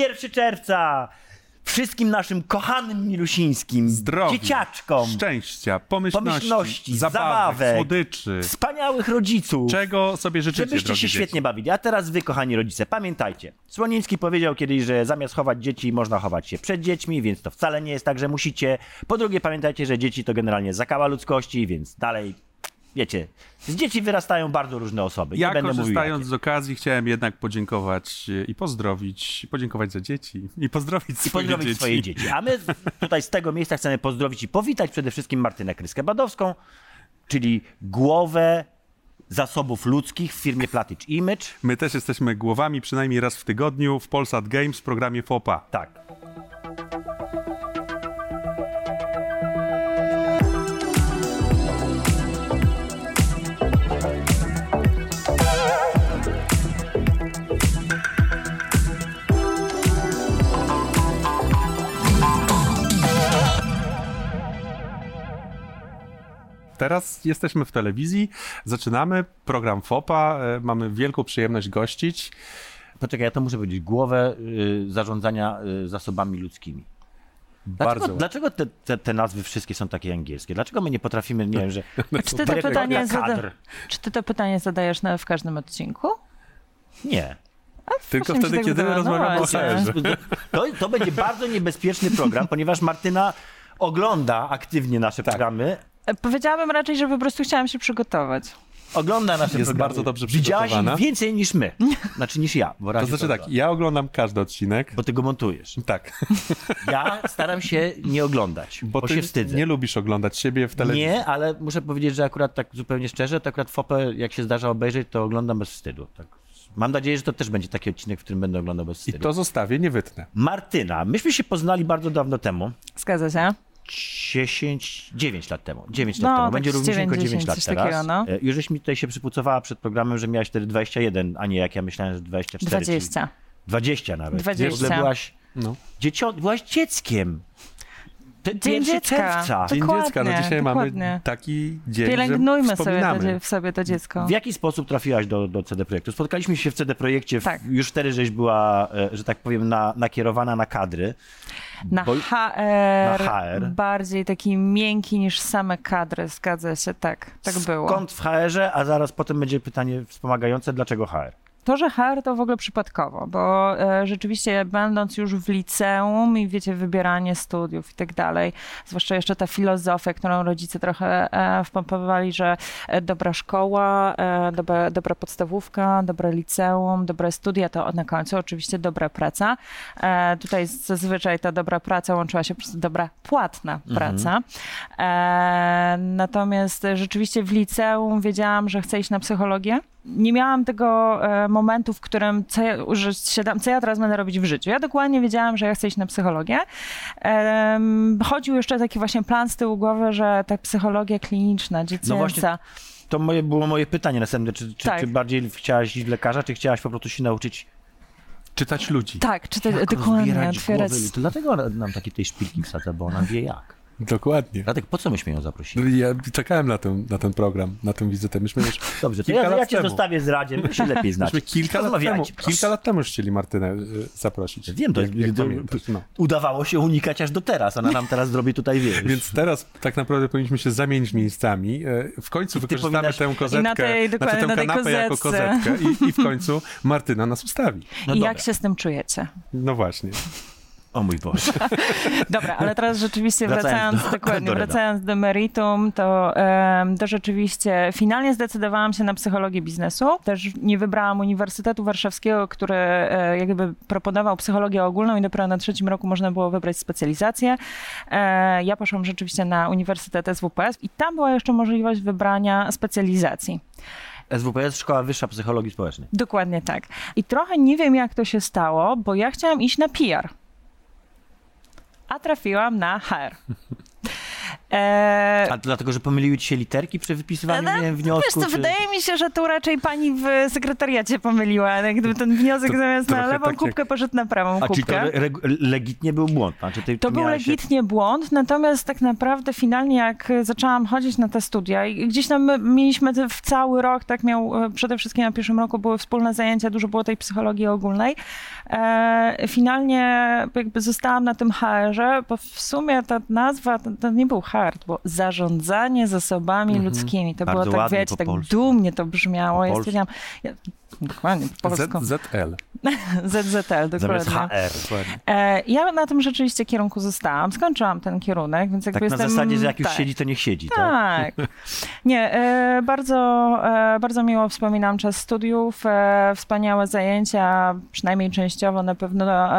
1 czerwca! Wszystkim naszym kochanym Milusińskim, Zdrowia, dzieciaczkom, szczęścia, pomyślności, pomyślności, zabawek, słodyczy. wspaniałych rodziców. Czego sobie życzycie, Żebyście się dzieci? świetnie bawili. A teraz wy, kochani rodzice, pamiętajcie. Słoniński powiedział kiedyś, że zamiast chować dzieci, można chować się przed dziećmi, więc to wcale nie jest tak, że musicie. Po drugie, pamiętajcie, że dzieci to generalnie zakała ludzkości, więc dalej, wiecie, z dzieci wyrastają bardzo różne osoby. Nie Ja będę mówił korzystając z okazji chciałem jednak podziękować e, i pozdrowić, i podziękować za dzieci, i pozdrowić I swoje pozdrowić dzieci. swoje dzieci. A my tutaj z tego miejsca chcemy pozdrowić i powitać przede wszystkim Martynę Kryskę-Badowską, czyli głowę zasobów ludzkich w firmie Platycz Image. My też jesteśmy głowami przynajmniej raz w tygodniu w Polsat Games w programie FOPA. Tak. Teraz jesteśmy w telewizji, zaczynamy program FOPA, e, mamy wielką przyjemność gościć. Poczekaj, ja to muszę powiedzieć. Głowę y, zarządzania y, zasobami ludzkimi. Dlaczego, Bardzo. dlaczego te, te, te nazwy wszystkie są takie angielskie? Dlaczego my nie potrafimy, nie wiem, że... A czy ty to pytanie, zada- czy ty to pytanie zadajesz na, w każdym odcinku? Nie. Tylko wtedy, tak kiedy wydawało. No rozmawiamy o. HR-ze. To, to będzie bardzo niebezpieczny program, ponieważ Martyna ogląda aktywnie nasze programy. Powiedziałabym raczej, że po prostu chciałam się przygotować. Ogląda nasze Jest programy. bardzo dobrze Widziałaś ich więcej niż my. Znaczy niż ja. Bo To znaczy tak, oglądam. ja oglądam każdy odcinek. Bo ty go montujesz. Tak, Ja staram się nie oglądać, bo, bo ty się wstydzę. nie lubisz oglądać siebie w telewizji. Nie, ale muszę powiedzieć, że akurat tak zupełnie szczerze, to akurat FOPę, jak się zdarza obejrzeć, to oglądam bez wstydu. Tak. Mam nadzieję, że to też będzie taki odcinek, w którym będę oglądał bez I wstydu. to zostawię, nie wytnę. Martyna, myśmy się poznali bardzo dawno temu. Zgadza się? 10, 9 lat temu. 9 No, lat temu. tak Będzie z równiusieńko 9, 9 lat teraz. takiego, no. E, Już żeś mi tutaj się przypucowała przed programem, że miałaś wtedy 21, a nie jak ja myślałem, że 24. czyli 20. 20 nawet. 20. W ogóle byłaś, No. dziecio, byłaś dzieckiem. Dzień 1 dziecka. czerwca. Dzień Dokładnie, dziecka, no dzisiaj dokładnie. mamy taki dzień, Pielęgnujmy że sobie to, sobie to dziecko. W jaki sposób trafiłaś do, do CD Projektu? Spotkaliśmy się w CD Projekcie, w, Tak. już wtedy żeś była, e, że tak powiem, na, nakierowana na kadry. Na Bo- HR, na HR. bardziej taki miękki niż same kadry, zgadza się, tak, tak było. Skąd w HR-ze, a zaraz potem będzie pytanie wspomagające, dlaczego HR? To, że HR to w ogóle przypadkowo, bo e, rzeczywiście będąc już w liceum i wiecie, wybieranie studiów i tak dalej, zwłaszcza jeszcze ta filozofia, którą rodzice trochę e, wpompowali, że e, dobra szkoła, dobra, dobra podstawówka, dobre liceum, dobre studia, to na końcu oczywiście dobra praca. Tutaj zazwyczaj ta dobra praca łączyła się przez dobra płatna praca. E, natomiast rzeczywiście w liceum wiedziałam, że chcę iść na psychologię. Nie miałam tego e, momentu, w którym co ja, że siadam, co ja teraz będę robić w życiu. Ja dokładnie wiedziałam, że ja chcę iść na psychologię. Chodził jeszcze taki właśnie plan z tyłu głowy, że ta psychologia kliniczna, dziecięca. No właśnie, To moje, było moje pytanie następne. Czy, czy, Tak. czy bardziej chciałaś iść w lekarza, czy chciałaś po prostu się nauczyć Czytać ludzi. Tak, czy te, jak dokładnie otwierać. głowy? To dlatego ona nam takie tej szpilki wsadza, bo ona wie jak. Dokładnie. Dlatego po co myśmy ją zaprosili? Ja czekałem na ten, na ten program, na tę wizytę. Myśmy już Dobrze, to ja, ja cię temu. zostawię z Radziem, wy się lepiej znacie. Myśmy kilka lat, temu, proszę. kilka lat temu już chcieli Martynę y, zaprosić. Wiem, to jak, jest- jak to-. No. Udawało się unikać aż do teraz, ona nam teraz zrobi tutaj, wiesz. Więc teraz tak naprawdę powinniśmy się zamienić miejscami. E, W końcu I wykorzystamy powinnaś- tę kozetkę, I na tej- znaczy tę na tej kanapę jako kozetkę i, i w końcu Martyna nas ustawi. no I dobra. jak się z tym czujecie? No właśnie. O mój Boże. Dobra, ale teraz rzeczywiście Wracając do- dokładnie, do wracając do meritum, to, to rzeczywiście finalnie zdecydowałam się na psychologię biznesu. Też nie wybrałam Uniwersytetu Warszawskiego, który e, jakby proponował psychologię ogólną i dopiero na trzecim roku można było wybrać specjalizację. E, Ja poszłam rzeczywiście na Uniwersytet SWPS i tam była jeszcze możliwość wybrania specjalizacji. SWPS, Szkoła Wyższa Psychologii Społecznej. Dokładnie tak. I trochę nie wiem, jak to się stało, bo ja chciałam iść na PR. A trafiłam na HR. E, A to dlatego, że pomyliły ci się literki przy wypisywaniu No, wiem, wniosku? Wiesz co, czy... wydaje mi się, że tu raczej pani w sekretariacie pomyliła. Jak Gdyby ten wniosek To zamiast na lewą tak jak- kubkę poszedł na prawą A to kubkę. re- reg- legitnie był błąd? Znaczy, ty, To był miałeś się- legitnie błąd, natomiast tak naprawdę finalnie jak zaczęłam chodzić na te studia i gdzieś tam my mieliśmy w cały rok, tak miał, e, przede wszystkim na pierwszym roku były wspólne zajęcia, dużo było tej psychologii ogólnej. E, finalnie jakby zostałam na tym HR-ze, bo w sumie ta nazwa to, to nie był HR, było zarządzanie zasobami ludzkimi. To. Bardzo było tak, wiecie, po tak polsku. dumnie to brzmiało. Po Ja polsku. stwierdziłam, ja, dokładnie, po polsku. ZZL. ZZL, Zamiast dokładnie. HR. E, ja na tym rzeczywiście kierunku zostałam. Skończyłam ten kierunek, więc jakby Tak na jestem... zasadzie, że jak już tak. siedzi, to niech siedzi, tak? Tak. Nie, e, bardzo, e, bardzo miło wspominam czas studiów, wspaniałe zajęcia, przynajmniej częściowo na pewno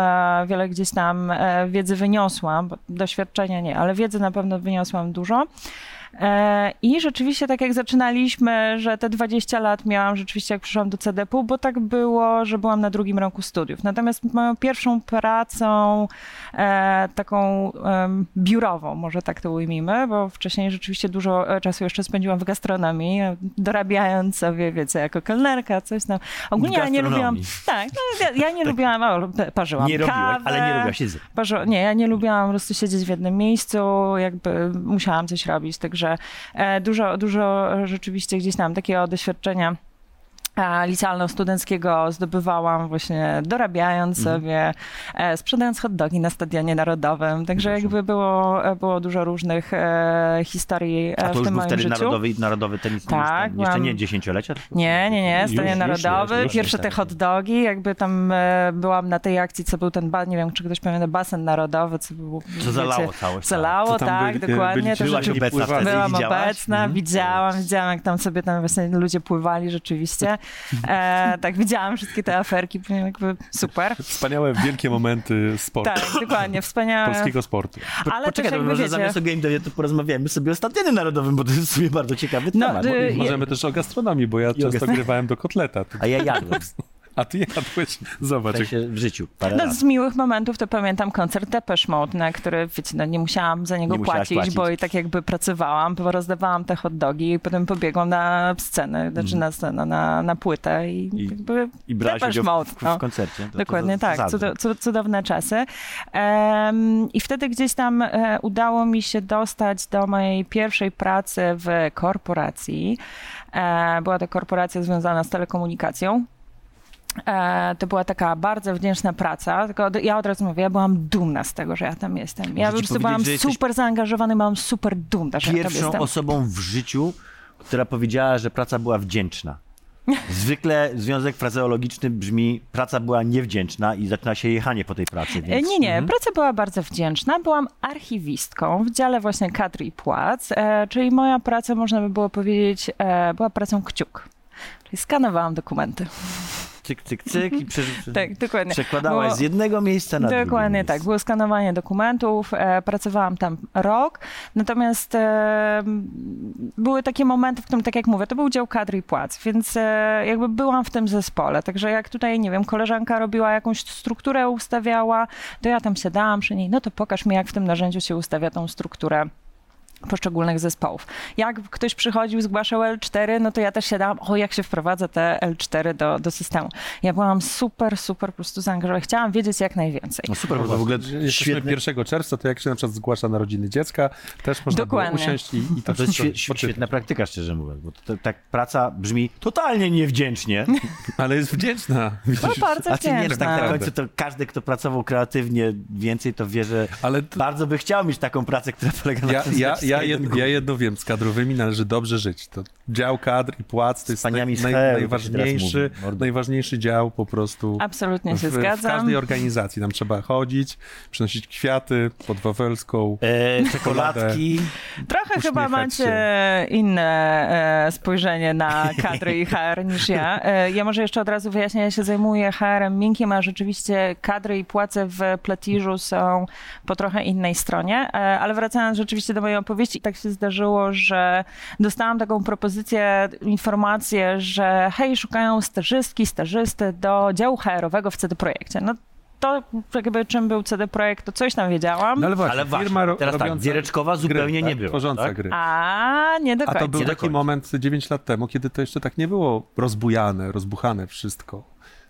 wiele gdzieś tam wiedzy wyniosłam, doświadczenia nie, ale wiedzy na pewno wyniosłam dużo. E, I rzeczywiście tak jak zaczynaliśmy, że te 20 lat miałam rzeczywiście jak przyszłam do CDP, bo tak było, że byłam na drugim roku studiów. Natomiast moją pierwszą pracą e, taką biurową, może tak to ujmijmy, bo wcześniej rzeczywiście dużo e, czasu jeszcze spędziłam w gastronomii, dorabiając sobie, wiecie, jako kelnerka, coś tam. Ogólnie ja nie lubiłam, tak, no, ja, ja nie lubiłam, o, parzyłam Nie robiłaś, kawę, ale nie robiłaś jedzenia. Parzo- nie, ja nie lubiłam po prostu siedzieć w jednym miejscu, jakby musiałam coś robić, także e, dużo, dużo rzeczywiście gdzieś tam takiego doświadczenia licealno-studenckiego zdobywałam właśnie dorabiając Mhm. sobie, e, sprzedając hot dogi na Stadionie Narodowym, także Proszę. jakby było, e, było dużo różnych e, historii A to w już tym był moim wtedy życiu. narodowy, narodowy tenis. Tak, Jeszcze byłam- nie dziesięciolecia? Nie, nie, nie, Już, Stadion już Narodowy, jest, już pierwsze te tak. hot dogi, jakby tam byłam na tej akcji, co był ten, ba- nie wiem, czy ktoś pamięta, basen narodowy, co był, Co zalało całe. Zalało, Co tam tak, byli- dokładnie. To Byłaś obecna wtedy, Byłam widziałaś? obecna, widziałam, widziałam, jak tam sobie tam właśnie ludzie pływali rzeczywiście. E, tak, widziałam wszystkie te aferki, powiem, jakby super. Wspaniałe, wielkie momenty sportu. Tak, dokładnie, wspaniałe. Polskiego sportu. Po- Ale Poczekaj, też może wiecie- zamiast o game devie to porozmawiamy sobie o Stadionie Narodowym, bo to jest w sumie bardzo ciekawy No, temat. y, Bo- je- Możemy też o gastronomii, bo ja często grywałem do kotleta. A ja jadłem, A ty jadłeś? w Zobacz. sensie w życiu, parę No, z miłych momentów to pamiętam koncert Depeche Mode, na który, wiecie, no, nie musiałam za niego płacić, płacić. bo i tak jakby pracowałam, bo rozdawałam te hot dogi i potem pobiegłam na scenę, znaczy na scenę, na, na płytę i. I- jakby I brałaś Depeche Mode, w, w, no. w koncercie. To- to Dokładnie za- tak, zasadzę. Cudo, cu- cudowne czasy. Em, I wtedy gdzieś tam e, udało mi się dostać do mojej pierwszej pracy w korporacji. E, była to korporacja związana z telekomunikacją. E, to była taka bardzo wdzięczna praca, tylko ja od razu mówię, ja byłam dumna z tego, że ja tam jestem. Ja po prostu byłam super zaangażowany, byłam super dumna, że ja tam Pierwszą jestem. osobą w życiu, która powiedziała, że praca była wdzięczna. Zwykle związek frazeologiczny brzmi praca była niewdzięczna i zaczyna się jechanie po tej pracy. E, Więc... Nie, nie, praca była bardzo wdzięczna. Byłam archiwistką w dziale właśnie kadr i płac, e, czyli moja praca, można by było powiedzieć, e, była pracą kciuk. Czyli skanowałam dokumenty. Cyk, cyk, cyk i prze... Tak, dokładnie. przekładałaś Było- z jednego miejsca na drugie Dokładnie miejsce. tak. Było skanowanie dokumentów, e, pracowałam tam rok, natomiast e, były takie momenty, w którym, tak jak mówię, to był dział kadry i płac, więc e, jakby byłam w tym zespole. Także jak tutaj, nie wiem, koleżanka robiła jakąś strukturę, ustawiała, to ja tam siadałam przy niej, no to pokaż mi, jak w tym narzędziu się ustawia tą strukturę poszczególnych zespołów. Jak ktoś przychodził, zgłaszał L4, no to ja też siadałam, o jak się wprowadza te L4 do, do systemu. Ja byłam super, super po prostu zaangażowana. Chciałam wiedzieć jak najwięcej. No super, bo to w ogóle Jesteśmy świetne, 1 czerwca, to jak się na przykład zgłasza narodziny dziecka, też można Dokładnie. było usiąść i, i to to jest świe, świetna praktyka, szczerze mówiąc, bo to, to, tak praca brzmi totalnie niewdzięcznie. Ale jest wdzięczna. No bardzo A nie, że wdzięczna. tak na końcu to każdy, kto pracował kreatywnie więcej, to wie, że Ale to, bardzo by chciał mieć taką pracę, która polega na ja, tym, ja, ja, jed, ja jedno wiem, z kadrowymi należy dobrze żyć. To dział kadr i płac to jest naj, naj, się najważniejszy, najważniejszy dział po prostu Absolutnie się w, w zgadzam. każdej organizacji. Tam trzeba chodzić, przynosić kwiaty pod wawelską. E, czekoladki. Trochę chyba macie inne e, spojrzenie na kadry i HR niż ja. E, ja może jeszcze od razu wyjaśnię, ja się zajmuję HR-em miękkim, a rzeczywiście kadry i płace w Pletiżu są po trochę innej stronie. E, ale wracając rzeczywiście do mojej opowieści, tak się zdarzyło, że dostałam taką propozycję, informację, że hej, szukają stażystki, stażysty do działu HR-owego w CD Projekcie. No to jakby czym był CD Projekt, to coś tam wiedziałam. No ale właśnie, Ale właśnie, firma teraz tak, robiąca Giereczkowa zupełnie gry, nie tak? była, Tworząca tak? gry. A, nie do A końca. to był taki moment 9 lat temu, kiedy to jeszcze tak nie było rozbujane, rozbuchane wszystko.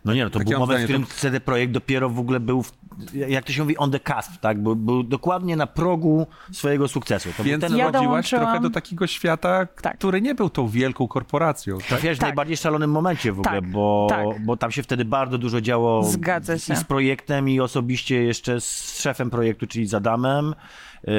No nie, no to Takie był mam moment, w zdanie, którym CD Projekt dopiero w ogóle był, w, jak to się mówi, on the cusp, tak? Był, był dokładnie na progu swojego sukcesu. To Więc ten Ja dołączyłam- trochę do takiego świata, Tak. który nie był tą wielką korporacją. Tak? Trafiałeś w Tak. najbardziej szalonym momencie w ogóle, Tak, bo, tak. bo tam się wtedy bardzo dużo działo Zgadza się. i z projektem i osobiście jeszcze z szefem projektu, czyli z Adamem. Yy,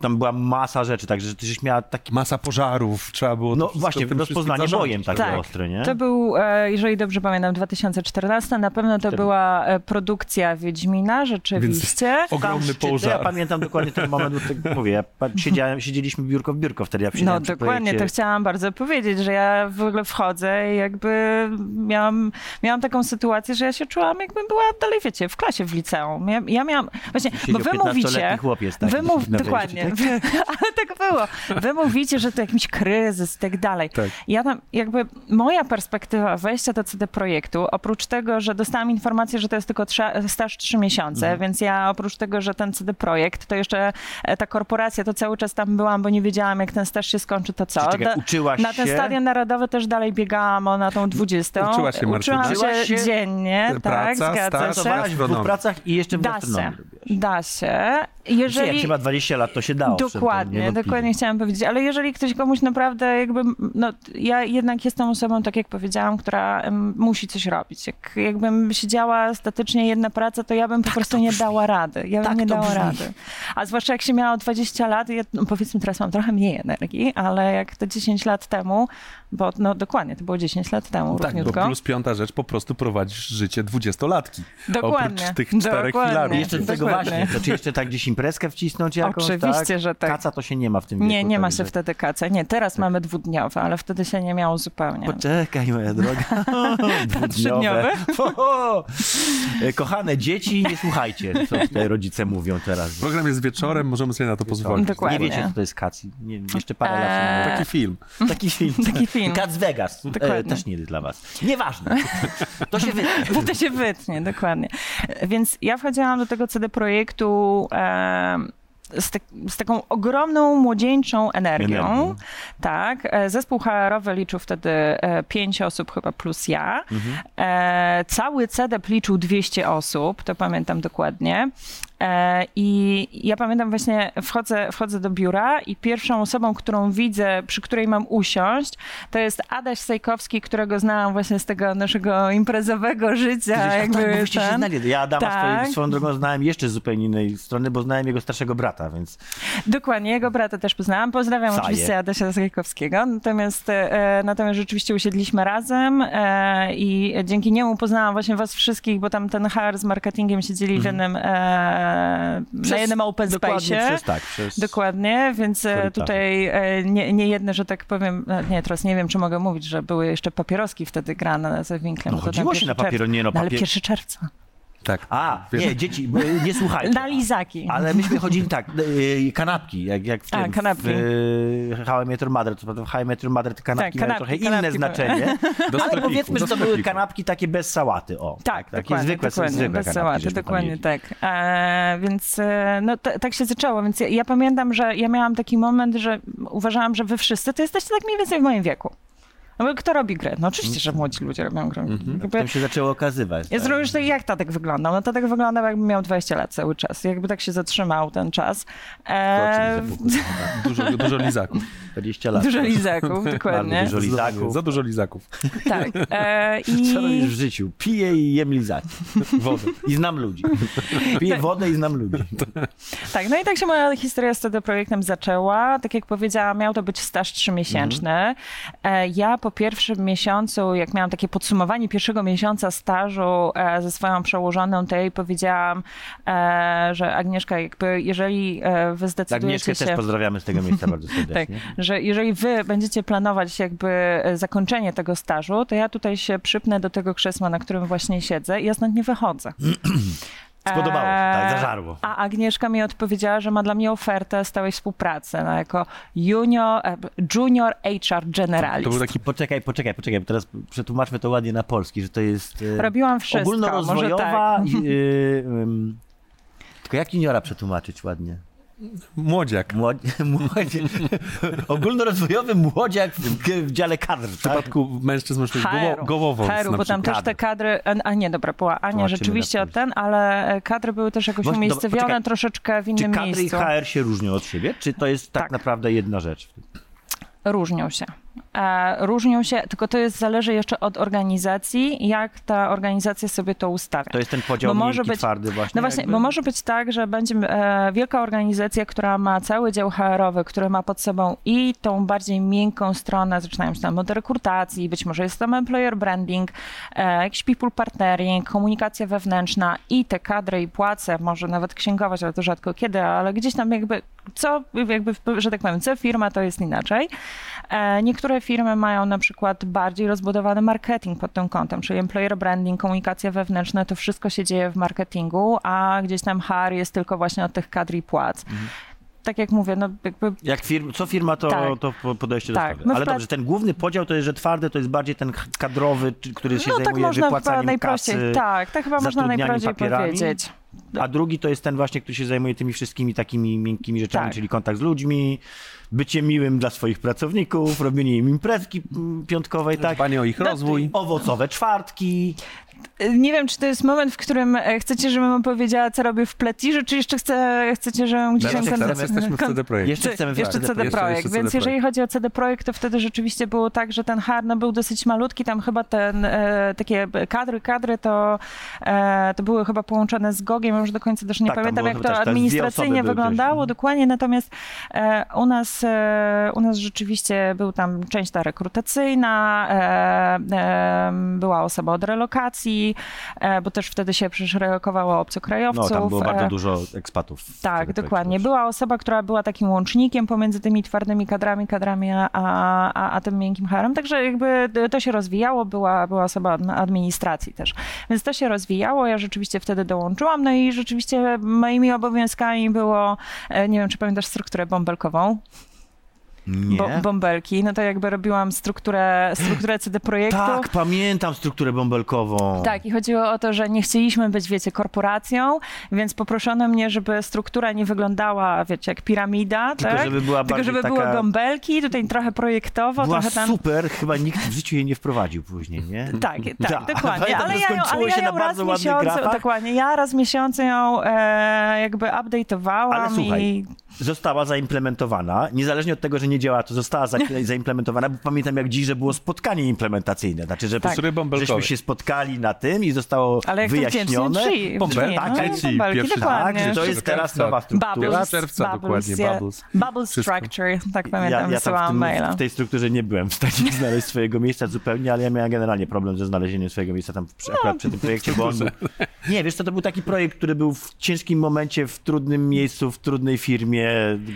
tam była masa rzeczy, także ty żeś miała taki Masa pożarów, trzeba było no właśnie, rozpoznanie bojem tak, Tak. ostre, nie? To był, e, jeżeli dobrze pamiętam, 2014. Na pewno to była e, produkcja Wiedźmina, rzeczywiście. Ogromny pożar. Ja pamiętam dokładnie ten moment, bo tak mówię, ja siedziałem, siedzieliśmy biurko w biurko wtedy, ja No dokładnie, projekcie. to chciałam bardzo powiedzieć, że ja w ogóle wchodzę i jakby miałam, miałam taką sytuację, że ja się czułam jakbym była dalej, wiecie, w klasie w liceum. Ja, ja miałam, właśnie, bo wy 15-letni mówicie, chłopiec taki wy na dokładnie, tak? wy, ale tak było. Wy mówicie, że to jakiś kryzys i tak dalej. Tak. Ja tam, jakby moja perspektywa wejścia do CD Projektu, oprócz tego, że dostałam informację, że to jest tylko trza- staż trzy miesiące, Mhm. więc ja oprócz tego, że ten CD Projekt, to jeszcze e, ta korporacja, to cały czas tam byłam, bo nie wiedziałam, jak ten staż się skończy, to co? Czekaj, uczyłaś na ten się? stadion narodowy też dalej biegałam o, na tą 20. Uczyłaś się, Martyna. Uczyłam Uczyłaś się się? dziennie, tak, Praca, zgadza staż, się. W dwóch pracach i jeszcze w Da się, da się. Jeżeli... Jeżeli... Jak się ma 20 lat, to się dało. Dokładnie, dokładnie chciałam powiedzieć, ale jeżeli ktoś komuś naprawdę jakby, no ja jednak jestem osobą, tak jak powiedziałam, która musi coś robić. Jak, jakbym siedziała statycznie jedna praca, to ja bym po prostu nie dała rady. Ja bym Tak nie dała brzmi. rady. A zwłaszcza jak się miało 20 lat, ja, no powiedzmy teraz mam trochę mniej energii, ale jak to 10 lat temu, bo no dokładnie, to było 10 lat temu, Tak, bo plus piąta rzecz, po prostu prowadzisz życie dwudziestolatki. Dokładnie. Oprócz tych czterech Dokładnie. filarów. I jeszcze do tego Dokładnie. właśnie, to czy jeszcze tak gdzieś imprezkę wcisnąć jakąś, Oczywiście, tak? że tak. Kaca to się nie ma w tym wieku. Nie, nie ma się wtedy kaca. Nie, teraz mamy dwudniowe, ale wtedy się nie miało zupełnie. Poczekaj, moja droga. Dwudniowe. Kochane dzieci, nie słuchajcie, co tutaj rodzice mówią teraz. Program jest wieczorem, możemy sobie na to pozwolić. Dokładnie. Nie wiecie, co to jest kaci. Nie, jeszcze parę lat Eee, temu. Taki film. Taki film. Taki film. Cats Vegas. E, Dokładnie. też nie jest dla was. Nieważne. To się wytnie. To się wytnie, dokładnie. Więc ja wchodziłam do tego CD projektu e, z, tak- z taką ogromną, młodzieńczą energią. Tak. E, Zespół HR-owy liczył wtedy e, pięć osób chyba plus ja. Mhm. E, cały CDP liczył 200 osób, to pamiętam dokładnie. E, I ja pamiętam właśnie, wchodzę, wchodzę do biura i pierwszą osobą, którą widzę, przy której mam usiąść, to jest Adaś Sajkowski, którego znałam właśnie z tego naszego imprezowego życia. Jakby tak, bo wyście się znali. Ja Adama Tak. swoją, swoją drogą znałem jeszcze z zupełnie innej strony, bo znałem jego starszego brata, więc Dokładnie, jego brata też poznałam. Pozdrawiam Saję. oczywiście Adasia Zajkowskiego. Natomiast, e, natomiast rzeczywiście usiedliśmy razem e, i dzięki niemu poznałam właśnie was wszystkich, bo tam ten HR z marketingiem siedzieli w jednym, e, na jednym open space'ie. przez tak, przez... Dokładnie, więc e, Korytarze. tutaj e, nie, nie jedne, że tak powiem, no nie, teraz nie wiem, czy mogę mówić, że były jeszcze papieroski wtedy grane ze winklem. No chodziło się na 1 papier, nie no, No, ale papier... 1 czerwca. Tak. A, Wiesz- nie, dzieci, bo, nie słuchajcie. Na lizaki. Ale myśmy chodzili tak, y, kanapki, jak, jak w A, tym, kanapki. w y, How I Met Your Mother, co prawda w How I Met Your Mother te kanapki Tak, mają kanapki, trochę inne kanapki znaczenie, Do ale sklepiku, powiedzmy, że to były sklepiku. kanapki takie bez sałaty, o. Tak, takie dokładnie, zwykłe, dokładnie, zwykłe bez kanapki, sałaty, żeśmy tam dokładnie jedli. tak. E, więc e, no, t- tak się zaczęło, więc ja, ja pamiętam, że ja miałam taki moment, że uważałam, że wy wszyscy to jesteście tak mniej więcej w moim wieku. No bo kto robi grę? No oczywiście, że młodzi ludzie robią grę. Jakby, Potem się zaczęło okazywać. ja tak. że jak Tadek wyglądał? No Tadek wyglądał jakby miał 20 lat cały czas. Jakby tak się zatrzymał ten czas. E, Dużo, dużo lizaków. 20 lat. dużo lizaków, dokładnie. Bardzo dużo lizaków. Za dużo lizaków. Tak. E, i... Co robisz w życiu? Piję i jem lizaki. Wodę. I znam ludzi. Piję wodę i znam ludzi. Tak, no i tak się moja historia z CD Projektem zaczęła. Tak jak powiedziałam, miał to być staż trzymiesięczny. E, Ja po pierwszym miesiącu, jak miałam takie podsumowanie pierwszego miesiąca stażu e, ze swoją przełożoną, to jej powiedziałam, e, że Agnieszka, jakby jeżeli e, wy zdecydujecie Agnieszkę się... też pozdrawiamy z tego miejsca bardzo Tak, serdecznie. że jeżeli wy będziecie planować jakby zakończenie tego stażu, to ja tutaj się przypnę do tego krzesła, na którym właśnie siedzę i ja stąd nie wychodzę. Spodobało się, tak, Eee, zażarło. A Agnieszka mi odpowiedziała, że ma dla mnie ofertę stałej współpracy no, jako junior, e, junior HR generalist. To był taki Poczekaj, poczekaj, poczekaj, bo teraz przetłumaczmy to ładnie na polski, że to jest e, Robiłam wszystko, ogólnorozwojowa... może tak. i, y, ym, tylko jak juniora przetłumaczyć ładnie? Młodziak. Ogólnorozwojowy młodziak w, w dziale kadr, W tak? przypadku mężczyzn może być HR-u. goło, gołowąc HR-u, na bo tam też te kadry, a- a nie, dobra, była Ania Tłumaczymy rzeczywiście ten, ale kadry były też jakoś Właśnie, dobra, umiejscowione poczekaj. troszeczkę w Czy innym kadry i miejscu. HR się różnią od siebie, czy to jest tak, Tak. naprawdę jedna rzecz? Różnią się. E, różnią się, tylko to jest zależy jeszcze od organizacji, jak ta organizacja sobie to ustawia. To jest ten podział Bo miękki, być- twardy właśnie? No właśnie, jakby? bo może być tak, że będzie e, wielka organizacja, która ma cały dział HR-owy, który ma pod sobą i tą bardziej miękką stronę, zaczynając tam od rekrutacji, być może jest tam employer branding, e, jakiś people partnering, komunikacja wewnętrzna i te kadry i płace, może nawet księgować, ale to rzadko kiedy, ale gdzieś tam jakby co, jakby, że tak powiem, co firma, to jest inaczej. Niektóre firmy mają na przykład bardziej rozbudowany marketing pod tym kątem, czyli employer branding, komunikacja wewnętrzna, to wszystko się dzieje w marketingu, a gdzieś tam HR jest tylko właśnie od tych kadr i płac. Tak jak mówię, no jakby Jak firm, co firma, to, Tak. to po- podejście Tak, do sprawy. Ale pra- dobrze, ten główny podział to jest, że twardy to jest bardziej ten kadrowy, który się no tak zajmuje można chyba wypłacaniem najprościej, kasy, tak, tak chyba można najprościej papierami. powiedzieć. A drugi to jest ten właśnie, który się zajmuje tymi wszystkimi takimi miękkimi rzeczami, Tak. czyli kontakt z ludźmi, bycie miłym dla swoich pracowników, robienie im imprezki mm, piątkowej, tak? Dbanie o ich No, rozwój. Owocowe czwartki. Nie wiem, czy to jest moment, w którym e, chcecie, żebym opowiedziała, co robię w Pletirze, czy jeszcze chce, chcecie, żebym gdzieś Teraz, tam... teraz jesteśmy w CD Projekt. Jeszcze chcemy jeszcze CD projektu. Projekt, Jeszcze- więc CD jeżeli chodzi o CD Projekt, to wtedy rzeczywiście było tak, że ten Harno był dosyć malutki, tam chyba ten, e, takie kadry, kadry to, e, to były chyba połączone z GOGiem, już do końca też nie Tak, tam pamiętam, jak to administracyjnie wyglądało gdzieś. dokładnie, natomiast e, u, nas, e, u nas rzeczywiście był tam część ta rekrutacyjna, e, e, była osoba od relokacji, e, bo też wtedy się przecież relokowało No, obcokrajowców. tam było bardzo e, dużo ekspatów. tak, dokładnie. Była osoba, która była takim łącznikiem pomiędzy tymi twardymi kadrami, kadrami, a, a, a tym miękkim harem. Także jakby to się rozwijało, była, była osoba administracji też. Więc to się rozwijało, ja rzeczywiście wtedy dołączyłam, no i rzeczywiście moimi obowiązkami było, e, nie wiem, czy pamiętasz strukturę bąbelkową? Bo, bąbelki, no to jakby robiłam strukturę, strukturę CD Projektu. Tak, pamiętam strukturę bąbelkową. Tak, i chodziło o to, że nie chcieliśmy być, wiecie, korporacją, więc poproszono mnie, żeby struktura nie wyglądała, wiecie, jak piramida, Tylko tak? żeby była Tylko żeby taka... były bąbelki, tutaj trochę projektowo, Była trochę tam... super, chyba nikt w życiu jej nie wprowadził później, nie? Tak, tak, Tak. dokładnie. Pamiętam, Ale ja, ją, ale ja ją raz miesiącu, grafach. dokładnie, ja raz w miesiącu ją e, jakby update'owałam Ale słuchaj, i Została zaimplementowana, niezależnie od tego, że nie działa, to została za- zaimplementowana, bo pamiętam jak dziś, że było spotkanie implementacyjne, znaczy, że Tak. Żeśmy się spotkali na tym i zostało ale wyjaśnione. wdzięcznie brzmi, tak, no, czyli bąbelki, pierwszy- Tak, że to jest teraz nowa struktura. Bubbles, czerwca bubbles, dokładnie, yeah. bubbles. Bubble structure, tak Ja, pamiętam, ja tam w, wysyłałam tym, maila. w tej strukturze nie byłem w stanie znaleźć swojego miejsca zupełnie, ale ja miałem generalnie problem ze znalezieniem swojego miejsca tam przy, akurat przy tym projekcie, bo on był... Nie, wiesz co, to był taki projekt, który był w ciężkim momencie, w trudnym miejscu, w trudnej firmie,